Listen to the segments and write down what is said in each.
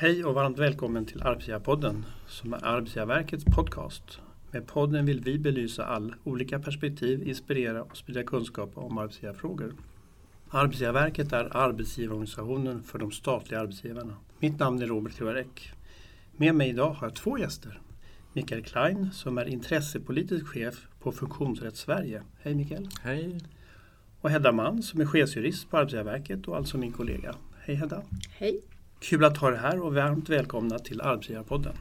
Hej och varmt välkommen till Arbetsgivarpodden som är Arbetsgivarverkets podcast. Med podden vill vi belysa all olika perspektiv, inspirera och sprida kunskap om arbetsgivarfrågor. Arbetsgivarverket är arbetsgivarorganisationen för de statliga arbetsgivarna. Mitt namn är Robert Klevarek. Med mig idag har jag två gäster. Mikael Klein som är intressepolitisk chef på Funktionsrätt Sverige. Hej Mikael! Hej! Och Hedda Mann som är chefsjurist på Arbetsgivarverket och alltså min kollega. Hej Hedda! Hej! Kul att ha er här och varmt välkomna till Arbetsgivarpodden.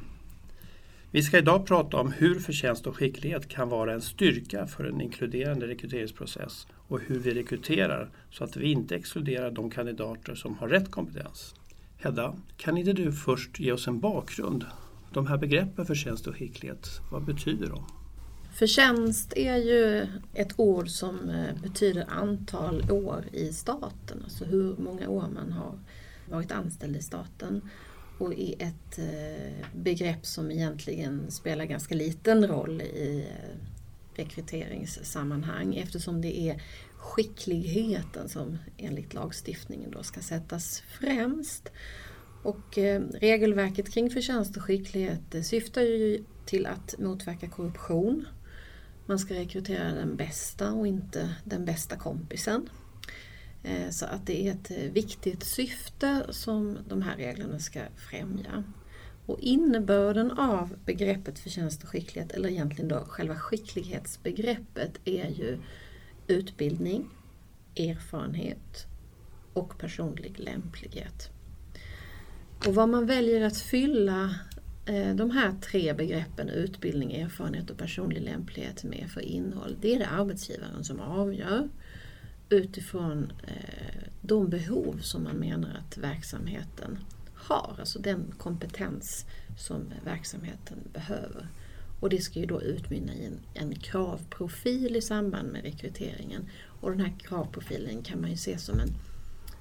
Vi ska idag prata om hur förtjänst och skicklighet kan vara en styrka för en inkluderande rekryteringsprocess och hur vi rekryterar så att vi inte exkluderar de kandidater som har rätt kompetens. Hedda, kan inte du först ge oss en bakgrund? De här begreppen förtjänst och skicklighet, vad betyder de? Förtjänst är ju ett ord som eh, betyder antal år i staten, alltså hur många år man har varit anställd i staten och är ett eh, begrepp som egentligen spelar ganska liten roll i eh, rekryteringssammanhang eftersom det är skickligheten som enligt lagstiftningen då ska sättas främst. Och eh, regelverket kring förtjänst och skicklighet syftar ju till att motverka korruption. Man ska rekrytera den bästa och inte den bästa kompisen. Eh, så att det är ett eh, viktigt syfte som de här reglerna ska främja. Och innebörden av begreppet förtjänst och skicklighet, eller egentligen då själva skicklighetsbegreppet, är ju utbildning, erfarenhet och personlig lämplighet. Och vad man väljer att fylla eh, de här tre begreppen utbildning, erfarenhet och personlig lämplighet med för innehåll, det är det arbetsgivaren som avgör utifrån eh, de behov som man menar att verksamheten har, alltså den kompetens som verksamheten behöver. Och det ska ju då utmynna i en, en kravprofil i samband med rekryteringen. Och den här kravprofilen kan man ju se som en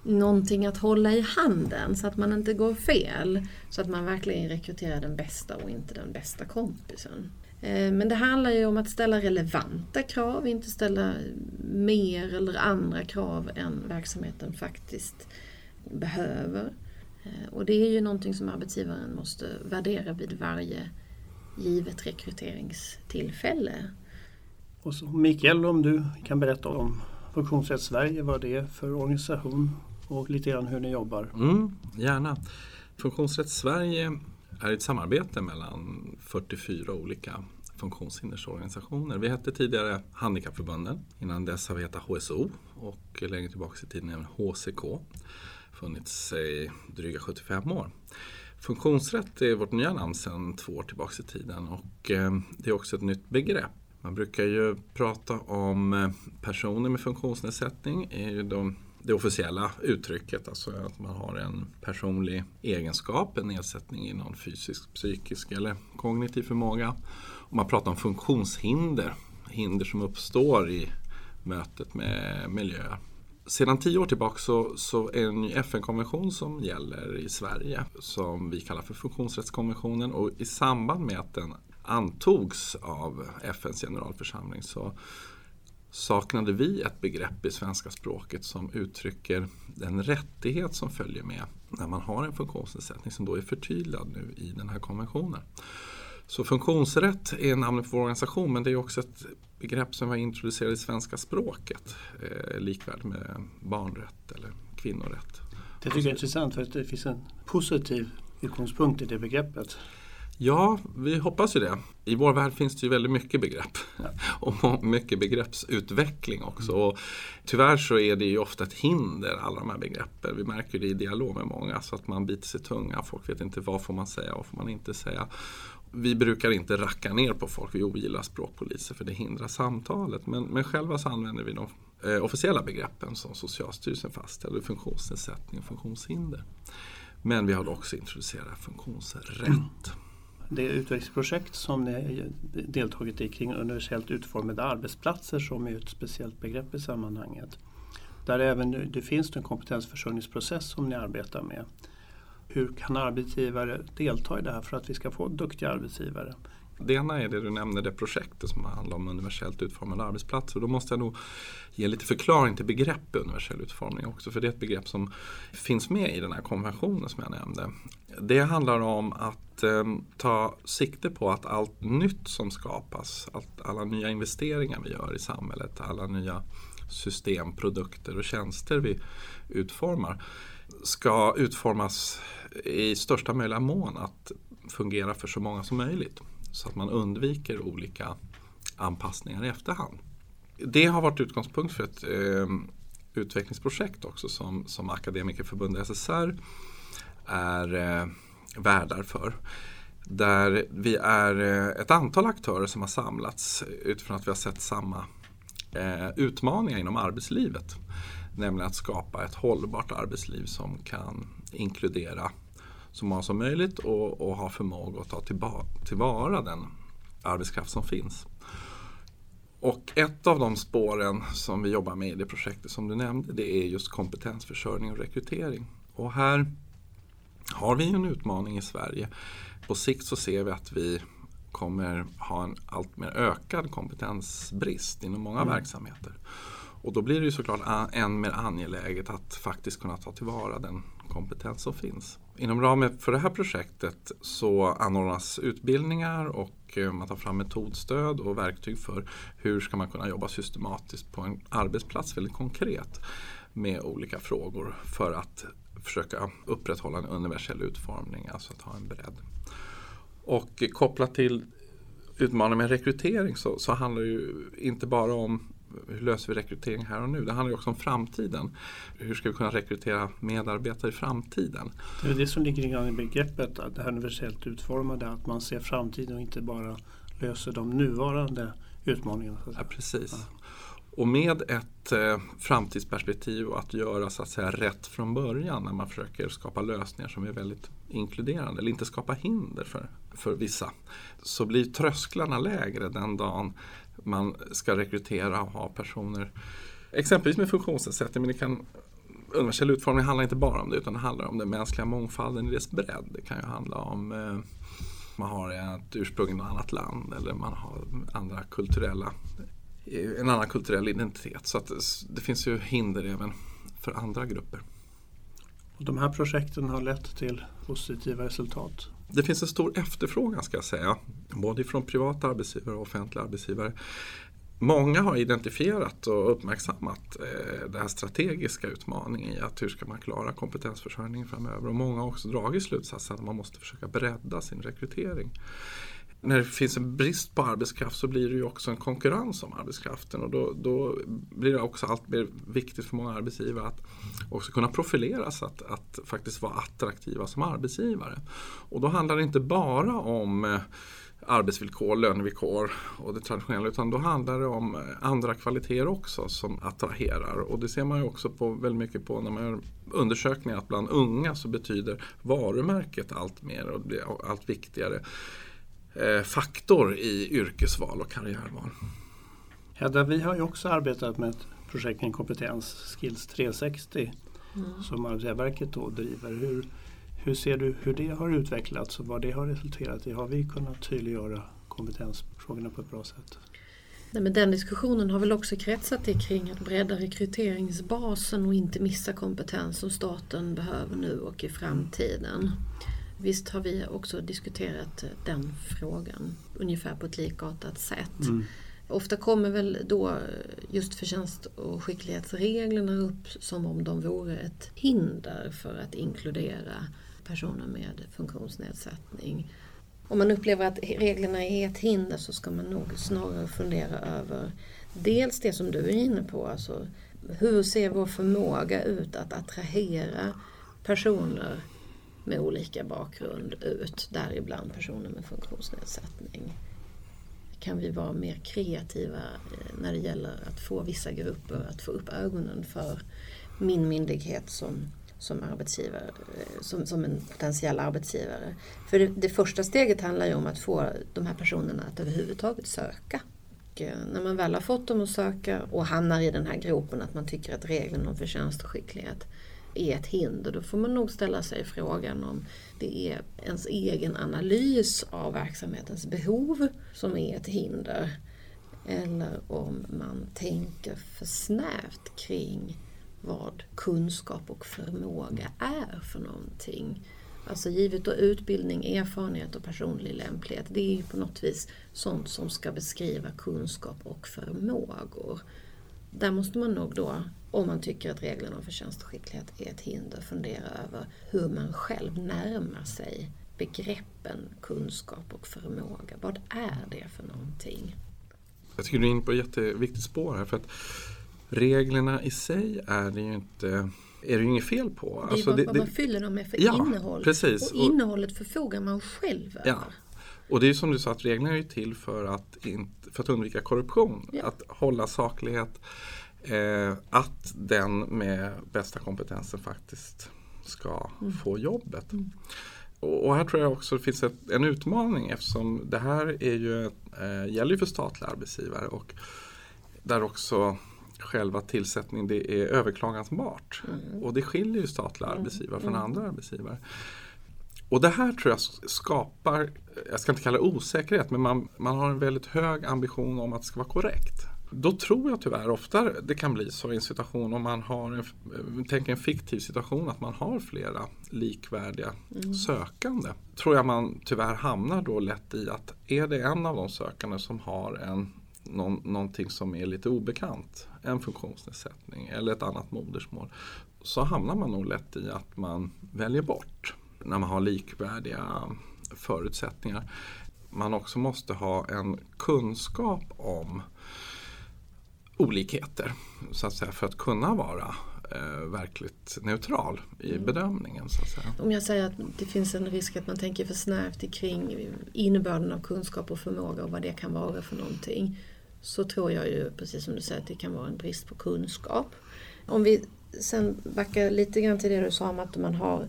någonting att hålla i handen så att man inte går fel. Så att man verkligen rekryterar den bästa och inte den bästa kompisen. Eh, men det handlar ju om att ställa relevanta krav, inte ställa mer eller andra krav än verksamheten faktiskt behöver. Eh, och det är ju någonting som arbetsgivaren måste värdera vid varje givet rekryteringstillfälle. Och så Mikael, om du kan berätta om Funktionsrätt Sverige, vad det är för organisation och lite grann hur ni jobbar. Mm, gärna. Funktionsrätt Sverige är ett samarbete mellan 44 olika funktionshindersorganisationer. Vi hette tidigare Handikappförbunden. Innan dess har vi hetat HSO och längre tillbaka i tiden även HCK. Funnits i dryga 75 år. Funktionsrätt är vårt nya namn sedan två år tillbaka i tiden och eh, det är också ett nytt begrepp. Man brukar ju prata om eh, personer med funktionsnedsättning. är ju de det officiella uttrycket, alltså att man har en personlig egenskap, en nedsättning i någon fysisk, psykisk eller kognitiv förmåga. Och man pratar om funktionshinder, hinder som uppstår i mötet med miljö. Sedan tio år tillbaka så, så är det en ny FN-konvention som gäller i Sverige som vi kallar för funktionsrättskonventionen och i samband med att den antogs av FNs generalförsamling så saknade vi ett begrepp i svenska språket som uttrycker den rättighet som följer med när man har en funktionsnedsättning som då är förtydligad nu i den här konventionen. Så funktionsrätt är namnet på vår organisation men det är också ett begrepp som var introducerat i svenska språket. Eh, likvärdigt med barnrätt eller kvinnorätt. Det tycker jag är intressant för att det finns en positiv utgångspunkt i det begreppet. Ja, vi hoppas ju det. I vår värld finns det ju väldigt mycket begrepp. Ja. Och mycket begreppsutveckling också. Mm. Och tyvärr så är det ju ofta ett hinder, alla de här begreppen. Vi märker det i dialog med många, så att man biter sig tunga. Folk vet inte vad får man säga och vad får man inte säga. Vi brukar inte racka ner på folk, vi ogillar språkpoliser för det hindrar samtalet. Men, men själva så använder vi de eh, officiella begreppen som Socialstyrelsen fastställer, funktionsnedsättning och funktionshinder. Men vi har också introducerat funktionsrätt. Mm det utvecklingsprojekt som ni deltagit i kring universellt utformade arbetsplatser som är ett speciellt begrepp i sammanhanget. Där även det finns en kompetensförsörjningsprocess som ni arbetar med. Hur kan arbetsgivare delta i det här för att vi ska få duktiga arbetsgivare? Det ena är det du nämnde, det projektet som handlar om universellt utformade arbetsplatser. Och då måste jag nog ge lite förklaring till begreppet universell utformning också. För det är ett begrepp som finns med i den här konventionen som jag nämnde. Det handlar om att eh, ta sikte på att allt nytt som skapas, allt, alla nya investeringar vi gör i samhället, alla nya system, produkter och tjänster vi utformar ska utformas i största möjliga mån att fungera för så många som möjligt. Så att man undviker olika anpassningar i efterhand. Det har varit utgångspunkt för ett eh, utvecklingsprojekt också som, som Akademikerförbundet SSR är eh, värdar för. Där vi är eh, ett antal aktörer som har samlats utifrån att vi har sett samma eh, utmaningar inom arbetslivet. Nämligen att skapa ett hållbart arbetsliv som kan inkludera så många som möjligt och, och ha förmåga att ta tillvara den arbetskraft som finns. Och ett av de spåren som vi jobbar med i det projektet som du nämnde det är just kompetensförsörjning och rekrytering. Och här har vi en utmaning i Sverige. På sikt så ser vi att vi kommer ha en allt mer ökad kompetensbrist inom många mm. verksamheter. Och då blir det ju såklart än mer angeläget att faktiskt kunna ta tillvara den kompetens som finns. Inom ramen för det här projektet så anordnas utbildningar och eh, man tar fram metodstöd och verktyg för hur ska man kunna jobba systematiskt på en arbetsplats väldigt konkret med olika frågor för att försöka upprätthålla en universell utformning, alltså att ha en bredd. Och kopplat till utmaningen med rekrytering så, så handlar det ju inte bara om hur löser vi rekrytering här och nu? Det handlar ju också om framtiden. Hur ska vi kunna rekrytera medarbetare i framtiden? Det är det som ligger i begreppet, att det här universellt utformade, att man ser framtiden och inte bara löser de nuvarande utmaningarna. Ja, precis. Ja. Och med ett eh, framtidsperspektiv och att göra så att säga rätt från början när man försöker skapa lösningar som är väldigt inkluderande eller inte skapa hinder för, för vissa. Så blir trösklarna lägre den dagen man ska rekrytera och ha personer exempelvis med funktionsnedsättning. Men det kan, universell utformning handlar inte bara om det utan det handlar om den mänskliga mångfalden i dess bredd. Det kan ju handla om eh, man har ett ursprung i något annat land eller man har andra kulturella, eh, en annan kulturell identitet. Så att det finns ju hinder även för andra grupper. Och de här projekten har lett till positiva resultat? Det finns en stor efterfrågan ska jag säga, både från privata arbetsgivare och offentliga arbetsgivare. Många har identifierat och uppmärksammat eh, den här strategiska utmaningen i att hur ska man klara kompetensförsörjningen framöver. Och många har också dragit slutsatsen att man måste försöka bredda sin rekrytering när det finns en brist på arbetskraft så blir det ju också en konkurrens om arbetskraften och då, då blir det också allt mer viktigt för många arbetsgivare att också kunna profileras, att, att faktiskt vara attraktiva som arbetsgivare. Och då handlar det inte bara om eh, arbetsvillkor, lönevillkor och det traditionella utan då handlar det om eh, andra kvaliteter också som attraherar. Och det ser man ju också på, väldigt mycket på när man gör undersökningar att bland unga så betyder varumärket allt mer och blir allt viktigare. Eh, faktor i yrkesval och karriärval. Hedda, vi har ju också arbetat med ett projekt kring kompetens, Skills 360, mm. som Arbetsgivarverket då driver. Hur, hur ser du hur det har utvecklats och vad det har resulterat i? Har vi kunnat tydliggöra kompetensfrågorna på ett bra sätt? Nej, men den diskussionen har väl också kretsat kring att bredda rekryteringsbasen och inte missa kompetens som staten behöver nu och i framtiden. Visst har vi också diskuterat den frågan ungefär på ett likartat sätt. Mm. Ofta kommer väl då just förtjänst och skicklighetsreglerna upp som om de vore ett hinder för att inkludera personer med funktionsnedsättning. Om man upplever att reglerna är ett hinder så ska man nog snarare fundera över dels det som du är inne på, alltså hur ser vår förmåga ut att attrahera personer med olika bakgrund ut, däribland personer med funktionsnedsättning. Kan vi vara mer kreativa eh, när det gäller att få vissa grupper att få upp ögonen för min myndighet som, som arbetsgivare, eh, som, som en potentiell arbetsgivare. För det, det, första steget handlar ju om att få de här personerna att överhuvudtaget söka. Eh, när man väl har fått dem att söka och hamnar i den här gropen att man tycker att reglerna om förtjänst och skicklighet är ett hinder. Då får man nog ställa sig frågan om det är ens egen analys av verksamhetens behov som är ett hinder. Eller om man tänker för snävt kring vad kunskap och förmåga är för någonting. Alltså givet då utbildning, erfarenhet och personlig lämplighet. Det är ju på något vis sånt som ska beskriva kunskap och förmågor. Där måste man nog då, om man tycker att reglerna om förtjänst och skicklighet är ett hinder, fundera över hur man själv närmar sig begreppen kunskap och förmåga. Vad är det för någonting? Jag tycker du är inne på ett jätteviktigt spår här. för att Reglerna i sig är det ju inte är det ju inget fel på. Det är alltså, vad, det, vad man fyller dem med för ja, innehåll. Precis. Och innehållet förfogar man själv över. Ja. Och det är ju som du sa att reglerna är till för att, inte, för att undvika korruption. Ja. Att hålla saklighet. Eh, att den med bästa kompetensen faktiskt ska mm. få jobbet. Mm. Och, och, här tror jag också det finns ett, en utmaning eftersom det här är ju, eh, gäller ju för statliga arbetsgivare. Och där också själva tillsättningen det är överklagansbart. Mm. Och det skiljer ju statliga mm. arbetsgivare från mm. andra arbetsgivare. Och det här tror jag skapar, jag ska inte kalla det osäkerhet, men man, man har en väldigt hög ambition om att det ska vara korrekt. Då tror jag tyvärr ofta det kan bli så i en situation om man har en, tänk en fiktiv situation att man har flera likvärdiga mm. sökande. Tror jag man tyvärr hamnar då lätt i att är det en av de sökande som har en någon, någonting som är lite obekant, en funktionsnedsättning eller ett annat modersmål, så hamnar man nog lätt i att man väljer bort när man har likvärdiga förutsättningar. Man också måste ha en kunskap om olikheter så att säga, för att kunna vara eh, verkligt neutral i mm. bedömningen. Så att säga. Om jag säger att det finns en risk att man tänker för snävt kring innebörden av kunskap och förmåga och vad det kan vara för någonting så tror jag ju, precis som du säger, att det kan vara en brist på kunskap. Om vi sen backar lite grann till det du sa om att man har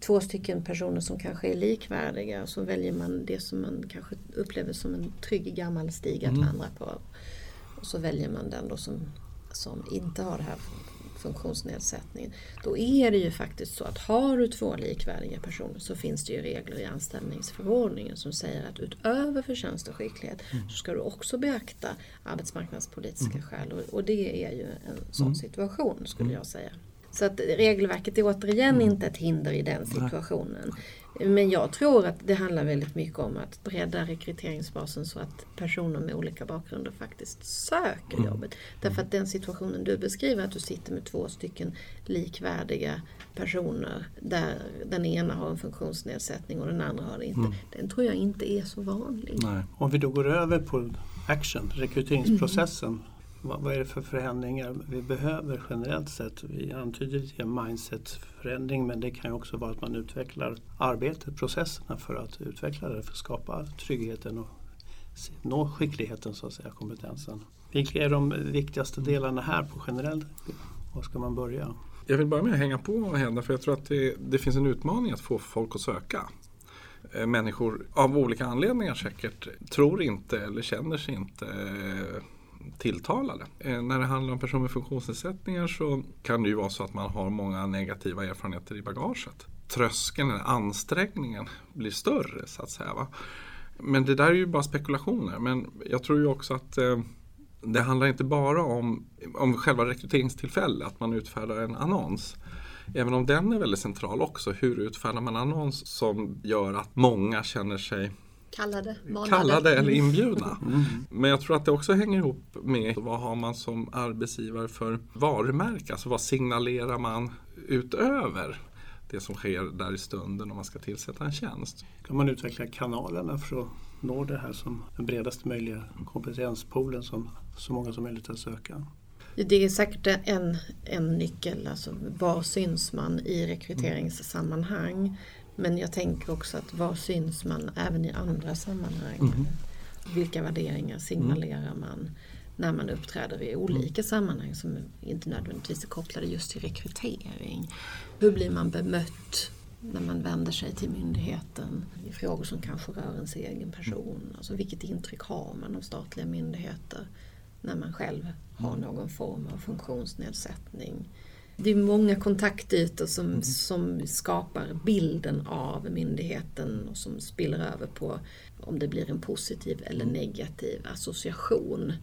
två stycken personer som kanske är likvärdiga så väljer man det som man kanske upplever som en trygg gammal stig att mm. vandra på. Och så väljer man den då som, som inte har det här funktionsnedsättningen. Då är det ju faktiskt så att har du två likvärdiga personer så finns det ju regler i anställningsförordningen som säger att utöver förtjänst och skicklighet mm. så ska du också beakta arbetsmarknadspolitiska mm. skäl och, och, det är ju en sån mm. situation skulle mm. jag säga. Så att regelverket är återigen mm. inte ett hinder i den situationen. Men jag tror att det handlar väldigt mycket om att bredda rekryteringsbasen så att personer med olika bakgrunder faktiskt söker mm. jobbet. Därför att den situationen du beskriver, att du sitter med två stycken likvärdiga personer där den ena har en funktionsnedsättning och den andra har det inte. Mm. Den tror jag inte är så vanlig. Nej. Om vi då går över på action, rekryteringsprocessen. Vad, vad är det för förändringar vi behöver generellt sett? Vi antyder lite mindset-förändring men det kan ju också vara att man utvecklar arbetet, processerna för att utveckla det, för att skapa tryggheten och nå skickligheten, så att säga, kompetensen. Vilka är de viktigaste delarna här på generellt? Var ska man börja? Jag vill börja med att hänga på Hedda för jag tror att det, det finns en utmaning att få folk att söka eh, människor av olika anledningar säkert tror inte eller känner sig inte eh, tilltalade. Eh, när det handlar om personer med funktionsnedsättningar så kan det ju vara så att man har många negativa erfarenheter i bagaget. Tröskeln, eller ansträngningen, blir större så att säga. Va? Men det där är ju bara spekulationer. Men jag tror ju också att eh, det handlar inte bara om, om själva rekryteringstillfället, att man utfärdar en annons. Även om den är väldigt central också. Hur utfärdar man annons som gör att många känner sig Kallade, kallade eller mm. inbjudna. Mm. Men jag tror att det också hänger ihop med vad har man som arbetsgivare för varumärke? Alltså vad signalerar man utöver det som sker där i stunden om man ska tillsätta en tjänst? Kan man utveckla kanalerna för att nå det här som den bredaste möjliga kompetenspoolen som så många som möjligt att söka? Det är säkert en, en nyckel, alltså var syns man i rekryteringssammanhang? Men jag tänker också att var syns man även i andra sammanhang? Mm. Vilka värderingar signalerar man när man uppträder i olika sammanhang som inte nödvändigtvis är kopplade just till rekrytering? Hur blir man bemött när man vänder sig till myndigheten i frågor som kanske rör ens egen person? Alltså vilket intryck har man av statliga myndigheter när man själv har någon form av funktionsnedsättning? Det är många kontaktytor som, mm. som skapar bilden av myndigheten och som spiller över på om det blir en positiv eller mm. negativ association. Mm.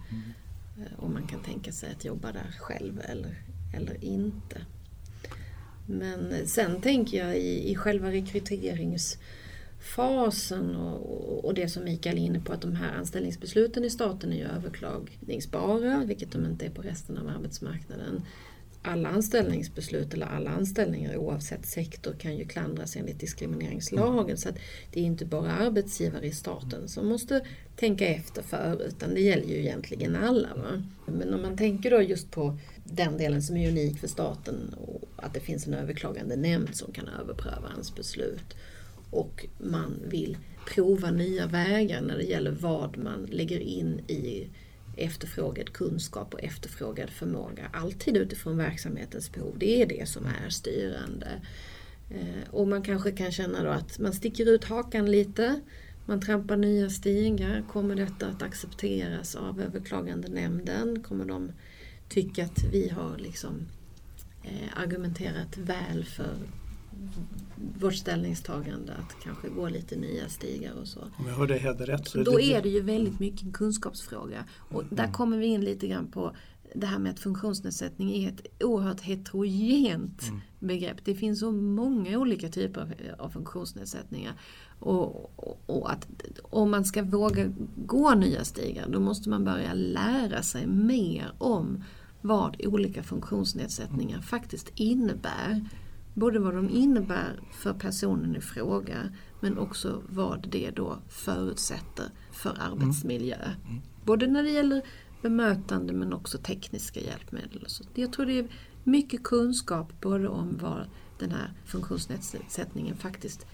Eh, om man kan tänka sig att jobba där själv eller, eller inte. Men sen tänker jag i, i själva rekryteringsfasen och, och det som Mikael är inne på att de här anställningsbesluten i staten är ju överklagningsbara, vilket de inte är på resten av arbetsmarknaden alla anställningsbeslut eller alla anställningar oavsett sektor kan ju klandras enligt diskrimineringslagen. Mm. Så att det är inte bara arbetsgivare i staten som måste tänka efter för utan det gäller ju egentligen alla. Va? Men om man tänker då just på den delen som är unik för staten och att det finns en överklagande nämnd som kan överpröva hans beslut och man vill prova nya vägar när det gäller vad man lägger in i efterfrågad kunskap och efterfrågad förmåga. Alltid utifrån verksamhetens behov. Det är det som är styrande. Eh, och man kanske kan känna då att man sticker ut hakan lite. Man trampar nya stigar. Kommer detta att accepteras av överklagande nämnden? Kommer de tycka att vi har liksom eh, argumenterat väl för vårt ställningstagande att kanske gå lite nya stigar och så. Om jag hörde Hedde rätt så Då är det ju väldigt mycket en kunskapsfråga. Och mm. där kommer vi in lite grann på det här med att funktionsnedsättning är ett oerhört heterogent mm. begrepp. Det finns så många olika typer av, funktionsnedsättningar. Och, och, och, att om man ska våga gå nya stigar då måste man börja lära sig mer om vad olika funktionsnedsättningar faktiskt innebär både vad de innebär för personen i fråga men också vad det då förutsätter för arbetsmiljö. Mm. Mm. Både när det gäller bemötande men också tekniska hjälpmedel. Och så. Jag tror det är mycket kunskap både om vad den här funktionsnedsättningen faktiskt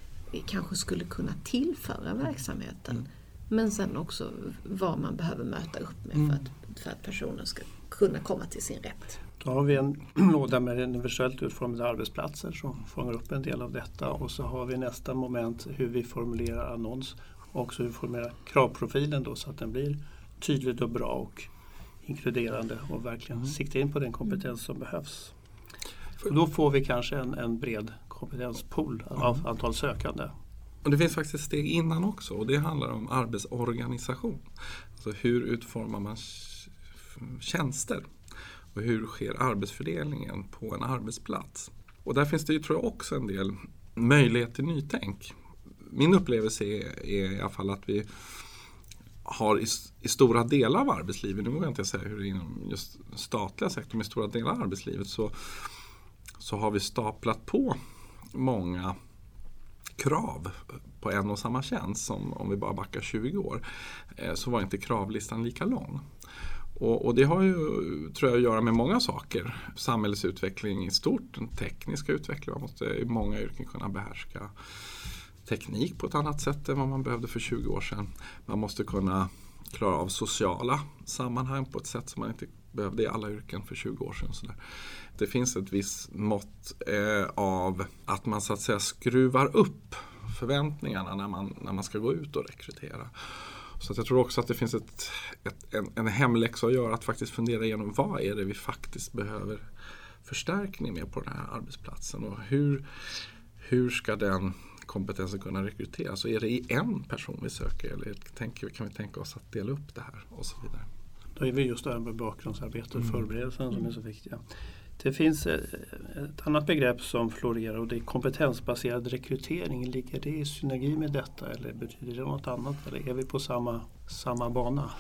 kanske skulle kunna tillföra verksamheten. Mm. Men sen också vad man behöver möta upp med för mm. att, för att personen ska kunna komma till sin rätt. Då har vi en låda med universellt utformade arbetsplatser som fångar upp en del av detta och så har vi nästa moment hur vi formulerar annons och också hur vi formulerar kravprofilen då så att den blir tydlig och bra och inkluderande och verkligen mm. siktar in på den kompetens som behövs. Och då får vi kanske en, en bred kompetenspool av mm. antal sökande. Och det finns faktiskt ett steg innan också och det handlar om arbetsorganisation. Alltså hur utformar man tjänster? Och hur sker arbetsfördelningen på en arbetsplats? Och där finns det ju, tror jag, också en del möjlighet till nytänk. Min upplevelse är, är i alla fall att vi har i, i, stora delar av arbetslivet, nu vågar jag inte säga hur det är inom just statliga sektorn, men i stora delar av arbetslivet så, så har vi staplat på många krav på en och samma tjänst som om vi bara backar 20 år eh, så var inte kravlistan lika lång. Och, och, det har ju, tror jag, att göra med många saker. Samhällsutveckling i stort, den tekniska utvecklingen. Man måste i många yrken kunna behärska teknik på ett annat sätt än vad man behövde för 20 år sedan. Man måste kunna klara av sociala sammanhang på ett sätt som man inte behövde i alla yrken för 20 år sedan. Så där. Det finns ett visst mått eh, av att man så att säga skruvar upp förväntningarna när man, när man ska gå ut och rekrytera. Så jag tror också att det finns ett, ett, en, en hemläxa att göra att faktiskt fundera igenom vad är det vi faktiskt behöver förstärkning med på den här arbetsplatsen och hur, hur ska den kompetensen kunna rekryteras? Och är det i en person vi söker eller tänker, kan vi tänka oss att dela upp det här och så vidare? Då är vi just där med bakgrundsarbete och mm. förberedelsen som är så viktiga. Det finns ett annat begrepp som florerar och det är kompetensbaserad rekrytering. Ligger det i synergi med detta eller betyder det något annat? Eller är vi på samma, samma bana?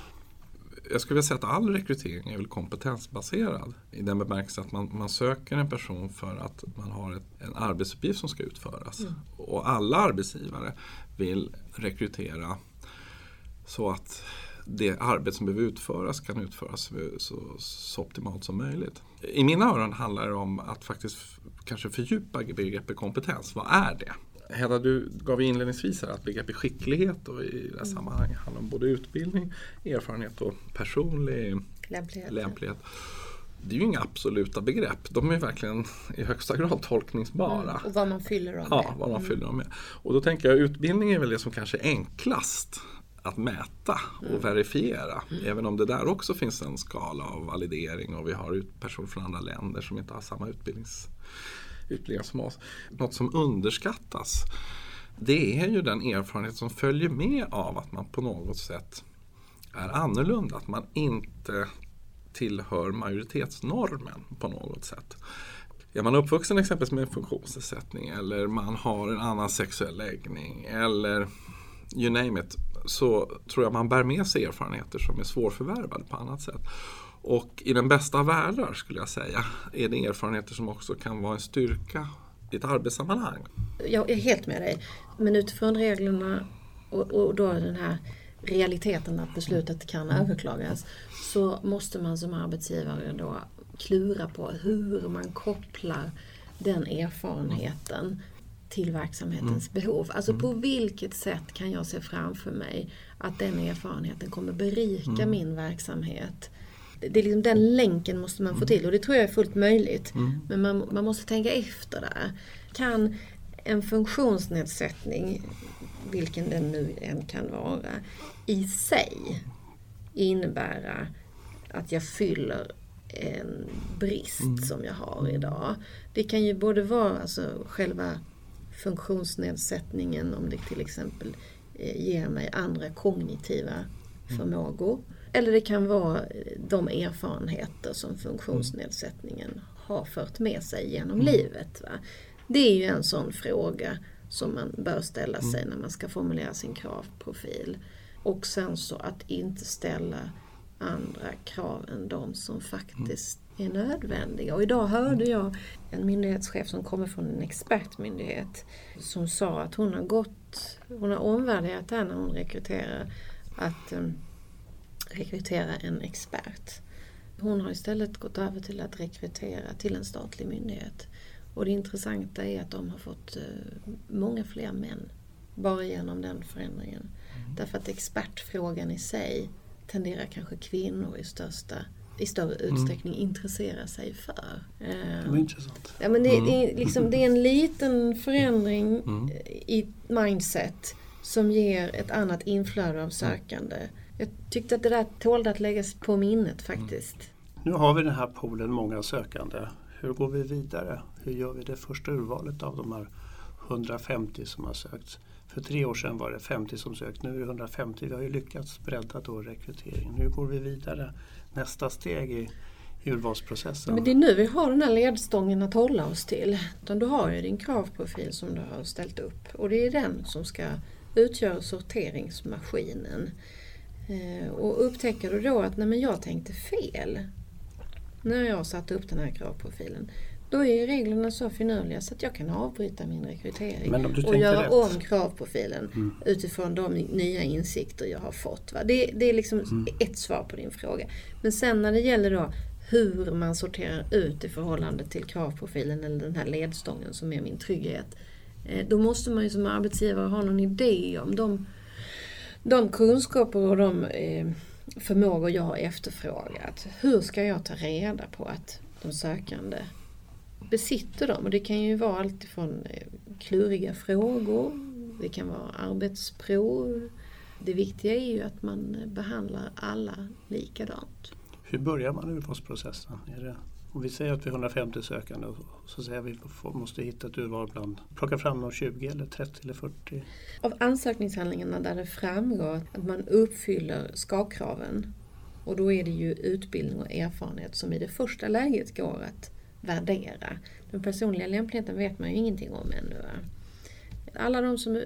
Jag skulle vilja säga att all rekrytering är väl kompetensbaserad i den bemärkelsen att man, man söker en person för att man har ett, en arbetsuppgift som ska utföras. Mm. Och alla arbetsgivare vill rekrytera så att det arbete som behöver utföras kan utföras så, så, optimalt som möjligt. I mina öron handlar det om att faktiskt kanske fördjupa begreppet kompetens. Vad är det? Hedda, du gav inledningsvis här att begreppet skicklighet och i det här mm. sammanhanget handlar om både utbildning, erfarenhet och personlig lämplighet. lämplighet. Det är ju inga absoluta begrepp. De är verkligen i högsta grad tolkningsbara. Mm, och vad man fyller dem med. Ja, vad man mm. fyller dem med. Och då tänker jag utbildning är väl det som kanske är enklast att mäta och verifiera. Även om det där också finns en skala av validering och vi har personer från andra länder som inte har samma utbildnings, utbildningar som oss. Något som underskattas det är ju den erfarenhet som följer med av att man på något sätt är annorlunda. Att man inte tillhör majoritetsnormen på något sätt. Är man uppvuxen exempelvis med en funktionsnedsättning eller man har en annan sexuell läggning eller you name it så tror jag man bär med sig erfarenheter som är svårförvärvade på annat sätt. Och i den bästa av världar skulle jag säga är det erfarenheter som också kan vara en styrka i ett arbetssammanhang. Jag är helt med dig. Men utifrån reglerna och, och då den här realiteten att beslutet kan överklagas så måste man som arbetsgivare då klura på hur man kopplar den erfarenheten till verksamhetens mm. behov. Alltså på vilket sätt kan jag se framför mig att den erfarenheten kommer berika mm. min verksamhet. Det är liksom, den länken måste man få till och det tror jag är fullt möjligt. Mm. Men man, man måste tänka efter där. Kan en funktionsnedsättning, vilken den nu än kan vara, i sig innebära att jag fyller en brist mm. som jag har idag. Det kan ju både vara alltså själva funktionsnedsättningen om det till exempel eh, ger mig andra kognitiva mm. förmågor. Eller det kan vara de erfarenheter som funktionsnedsättningen har fört med sig genom mm. livet. Va? Det är ju en sån fråga som man bör ställa mm. sig när man ska formulera sin kravprofil. Och sen så att inte ställa andra krav än de som faktiskt är nödvändiga. Och idag hörde jag en myndighetschef som kommer från en expertmyndighet som sa att hon har gått, hon har omvärderat det här när hon rekryterar, att um, rekrytera en expert. Hon har istället gått över till att rekrytera till en statlig myndighet. Och det intressanta är att de har fått uh, många fler män bara genom den förändringen. Mm. Därför att expertfrågan i sig tenderar kanske kvinnor i största i större mm. utsträckning mm. intressera sig för. Det var intressant. Ja, men det, mm. det, är liksom, det är en liten förändring mm. i mindset som ger ett annat inflöde av sökande. Jag tyckte att det där tålde att läggas på minnet faktiskt. Nu har vi den här poolen många sökande. Hur går vi vidare? Hur gör vi det första urvalet av de här 150 som har sökt? För tre år sedan var det 50 som sökt, nu är det 150. Vi har ju lyckats bredda då rekryteringen. Hur går vi vidare? Nästa steg i urvalsprocessen. Men det är nu vi har den här ledstången att hålla oss till. du har ju din kravprofil som du har ställt upp och det är den som ska utgöra sorteringsmaskinen. Eh, och upptäcker du då att nej men jag tänkte fel när jag satte upp den här kravprofilen då är reglerna så finurliga så att jag kan avbryta min rekrytering och göra rätt. om kravprofilen mm. utifrån de nya insikter jag har fått. Det, det är liksom mm. ett svar på din fråga. Men sen när det gäller då hur man sorterar ut i förhållande till kravprofilen eller den här ledstången som är min trygghet. Eh, då måste man ju som arbetsgivare ha någon idé om de, de kunskaper och de eh, förmågor jag har efterfrågat. Hur ska jag ta reda på att de sökande besitter dem. Och det kan ju vara alltifrån eh, kluriga frågor, det kan vara arbetsprov. Det viktiga är ju att man behandlar alla likadant. Hur börjar man urvalsprocessen? Är det, om vi säger att vi är 150 sökande och så säger vi att vi måste hitta ett urval bland, plocka fram de 20 eller 30 eller 40? Av ansökningshandlingarna där det framgår att man uppfyller ska-kraven och då är det ju utbildning och erfarenhet som i det första läget går att värdera. Den personliga lämpligheten vet man ju ingenting om ännu. Alla de som eh,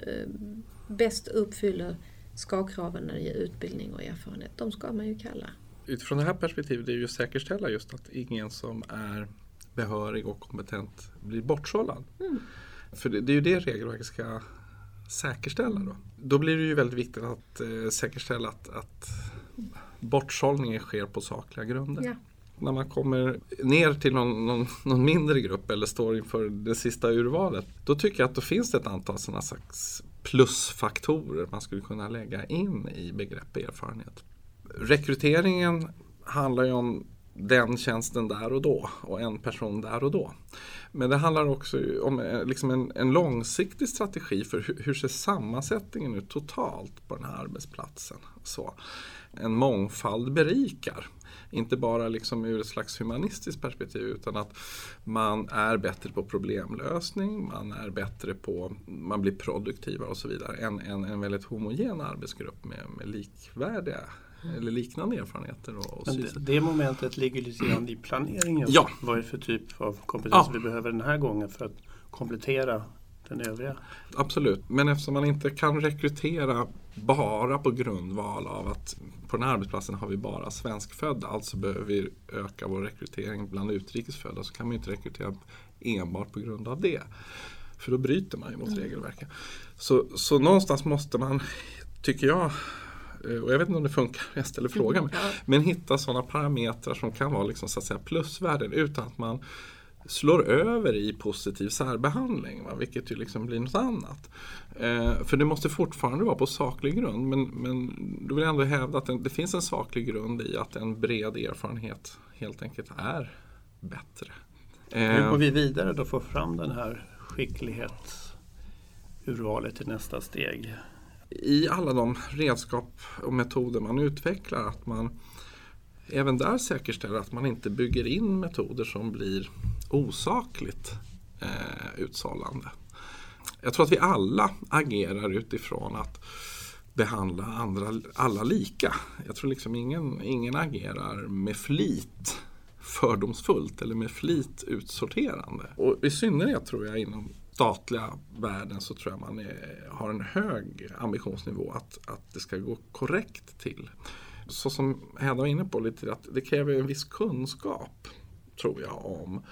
bäst uppfyller ska-kraven när det gäller utbildning och erfarenhet, de ska man ju kalla. Utifrån det här perspektivet är det ju att säkerställa just att ingen som är behörig och kompetent blir bortsållad. Mm. För det, det, är ju det regelverket ska säkerställa. Då, då blir det ju väldigt viktigt att eh, säkerställa att, att bortsållningen sker på sakliga grunder. Ja när man kommer ner till någon, någon, någon, mindre grupp eller står inför det sista urvalet. Då tycker jag att då finns det ett antal sådana slags plusfaktorer man skulle kunna lägga in i begrepp erfarenhet. Rekryteringen handlar ju om den tjänsten där och då och en person där och då. Men det handlar också om eh, liksom en, en långsiktig strategi för hur, hur ser sammansättningen ut totalt på den här arbetsplatsen. Så, en mångfald berikar. Inte bara liksom ur ett slags humanistiskt perspektiv utan att man är bättre på problemlösning, man är bättre på, man blir produktivare och så vidare än en, en väldigt homogen arbetsgrupp med, med likvärdiga eller liknande erfarenheter. Och, och det, det momentet ligger lite grann i planeringen. Ja. Vad är det för typ av kompetens Ja. vi behöver den här gången för att komplettera den övriga? Absolut, men eftersom man inte kan rekrytera bara på grundval av att på den här arbetsplatsen har vi bara svenskfödda, alltså behöver vi öka vår rekrytering bland utrikesfödda så kan man inte rekrytera enbart på grund av det. För då bryter man ju mot regelverket. Så, så någonstans måste man, tycker jag, eh, och jag vet inte om det funkar, jag ställer frågan, men, Ja. men hitta sådana parametrar som kan vara liksom, så att säga, plusvärden utan att man slår över i positiv särbehandling, va? vilket ju liksom blir något annat. Eh, för det måste fortfarande vara på saklig grund men, men då vill jag ändå hävda att det, det finns en saklig grund i att en bred erfarenhet helt enkelt är bättre. Hur Eh, går vi vidare då för att få fram den här skicklighetsurvalet till nästa steg? I alla de redskap och metoder man utvecklar att man även där säkerställer att man inte bygger in metoder som blir osakligt eh, utsållande. Jag tror att vi alla agerar utifrån att behandla andra, alla lika. Jag tror liksom ingen, ingen agerar med flit fördomsfullt eller med flit utsorterande. Och i synnerhet tror jag inom statliga världen så tror jag man är, har en hög ambitionsnivå att, att det ska gå korrekt till. Så som Hedda var inne på lite, att det kräver en viss kunskap tror jag om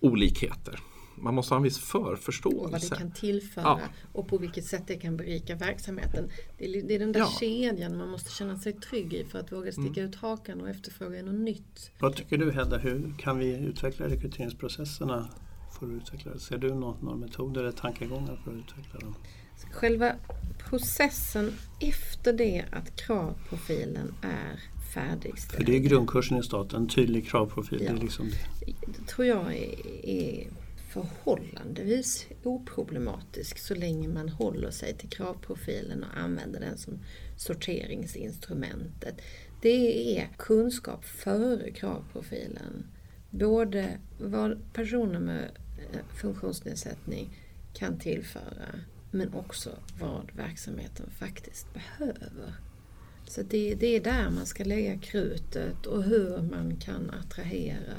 olikheter. Man måste ha en viss Och vad det förförståelse. kan tillföra Ja. och på vilket sätt det kan berika verksamheten. Det är, det är den där Ja. kedjan man måste känna sig trygg i för att våga sticka ut hakan och efterfråga något nytt. Vad tycker du Hedda, hur kan vi utveckla rekryteringsprocesserna? För att utveckla det? Ser du någon, några metoder eller tankegångar för att utveckla dem? Själva processen efter det att kravprofilen är färdigställd. För det är grundkursen i staten, en tydlig kravprofil. Det Ja. liksom det tror jag är, är förhållandevis oproblematisk så länge man håller sig till kravprofilen och använder den som sorteringsinstrumentet. Det är kunskap före kravprofilen. Både vad personer med eh, funktionsnedsättning kan tillföra men också vad verksamheten faktiskt behöver. Så det, det är där man ska lägga krutet och hur man kan attrahera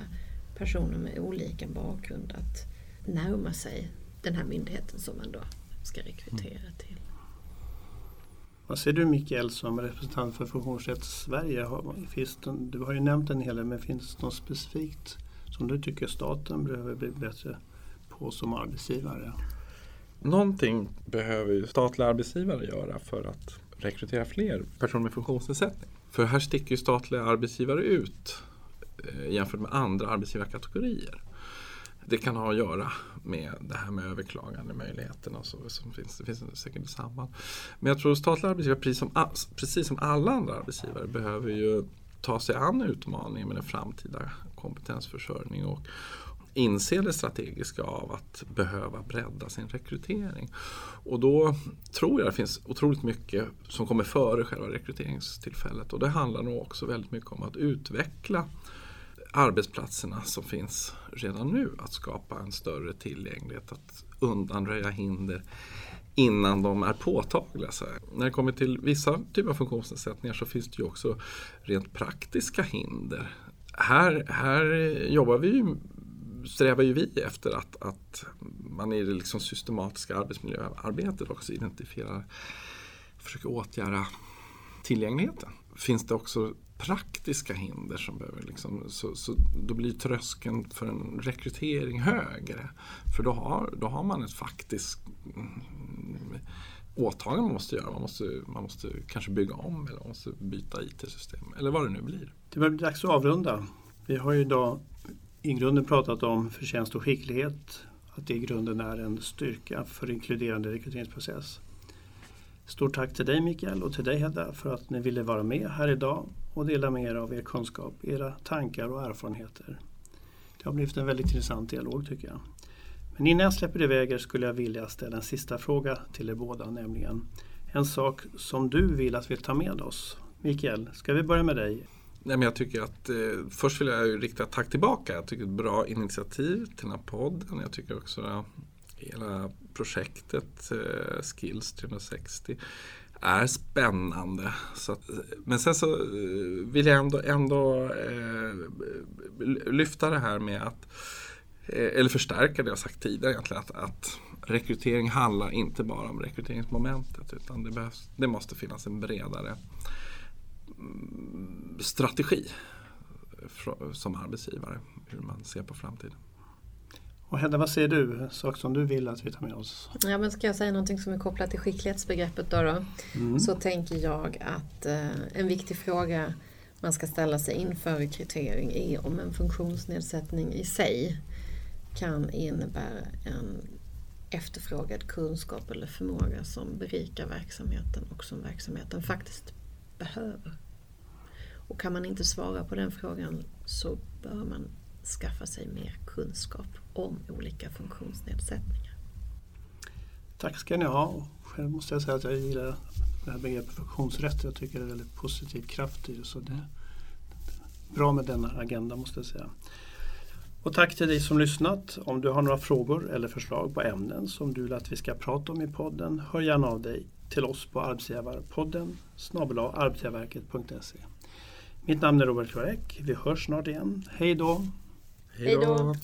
personer med olika bakgrund att närma sig den här myndigheten som man då ska rekrytera till. Vad ser du Mikael som representant för Funktionsrätt Sverige? Finns det, du har ju nämnt en hel del, men finns det något specifikt som du tycker staten behöver bli bättre på som arbetsgivare? Någonting behöver ju statliga arbetsgivare göra för att rekrytera fler personer med funktionsnedsättning. För här sticker ju statliga arbetsgivare ut eh, jämfört med andra arbetsgivarkategorier. Det kan ha att göra med det här med överklagandemöjligheterna och så som finns. Det finns säkert ett samband. Men jag tror statliga arbetsgivare, precis som, precis som alla andra arbetsgivare, behöver ju ta sig an utmaningen med den framtida kompetensförsörjning och inse det strategiska av att behöva bredda sin rekrytering. Och då tror jag det finns otroligt mycket som kommer före själva rekryteringstillfället och det handlar nog också väldigt mycket om att utveckla arbetsplatserna som finns redan nu. Att skapa en större tillgänglighet, att undanröja hinder innan de är påtagliga. Så. När det kommer till vissa typer av funktionsnedsättningar så finns det ju också rent praktiska hinder. Här, här jobbar vi ju, strävar ju vi efter att, att man i det liksom systematiska arbetsmiljöarbetet också identifierar, och försöker åtgärda tillgängligheten. Finns det också praktiska hinder som behöver liksom, så, så då blir tröskeln för en rekrytering högre. För då har, då har man ett faktiskt åtagande man måste göra. Man måste, man måste kanske bygga om eller man måste byta IT-system eller vad det nu blir. Det börjar bli dags att avrunda. Vi har ju idag i grunden pratat om förtjänst och skicklighet. Att det i grunden är en styrka för inkluderande rekryteringsprocess. Stort tack till dig Mikael och till dig Hedda för att ni ville vara med här idag och dela med er av er kunskap, era tankar och erfarenheter. Det har blivit en väldigt intressant dialog tycker jag. Men innan jag släpper iväg er skulle jag vilja ställa en sista fråga till er båda, nämligen en sak som du vill att vi tar med oss. Mikael, ska vi börja med dig? Nej, men jag tycker att, eh, först vill jag rikta ett tack tillbaka. Jag tycker det är ett bra initiativ till den här podden. Jag tycker också att hela projektet eh, Skills 360 är spännande. Så att, eh, men sen så eh, vill jag ändå, ändå eh, lyfta det här med att eh, eller förstärka det jag sagt tidigare egentligen. Att, att rekrytering handlar inte bara om rekryteringsmomentet utan det, behövs, det måste finnas en bredare strategi som arbetsgivare. Hur man ser på framtiden. Och Hedda, vad säger du? Sak som du vill att vi tar med oss? Ja, men ska jag säga någonting som är kopplat till skicklighetsbegreppet då? då? Mm. Så tänker jag att eh, en viktig fråga man ska ställa sig inför rekrytering är om en funktionsnedsättning i sig kan innebära en efterfrågad kunskap eller förmåga som berikar verksamheten och som verksamheten faktiskt behöver. Och kan man inte svara på den frågan så bör man skaffa sig mer kunskap om olika funktionsnedsättningar. Tack ska ni ha. Själv måste jag säga att jag gillar det här begreppet funktionsrätt. Jag tycker det är väldigt positiv kraft i det. Så det är bra med denna agenda måste jag säga. Och tack till dig som lyssnat. Om du har några frågor eller förslag på ämnen som du vill att vi ska prata om i podden, hör gärna av dig till oss på arbetsgivarpodden snabel arbetsgivarverket.se. Mitt namn är Robert Kvarek. Vi hörs snart igen. Hej då! Hej då!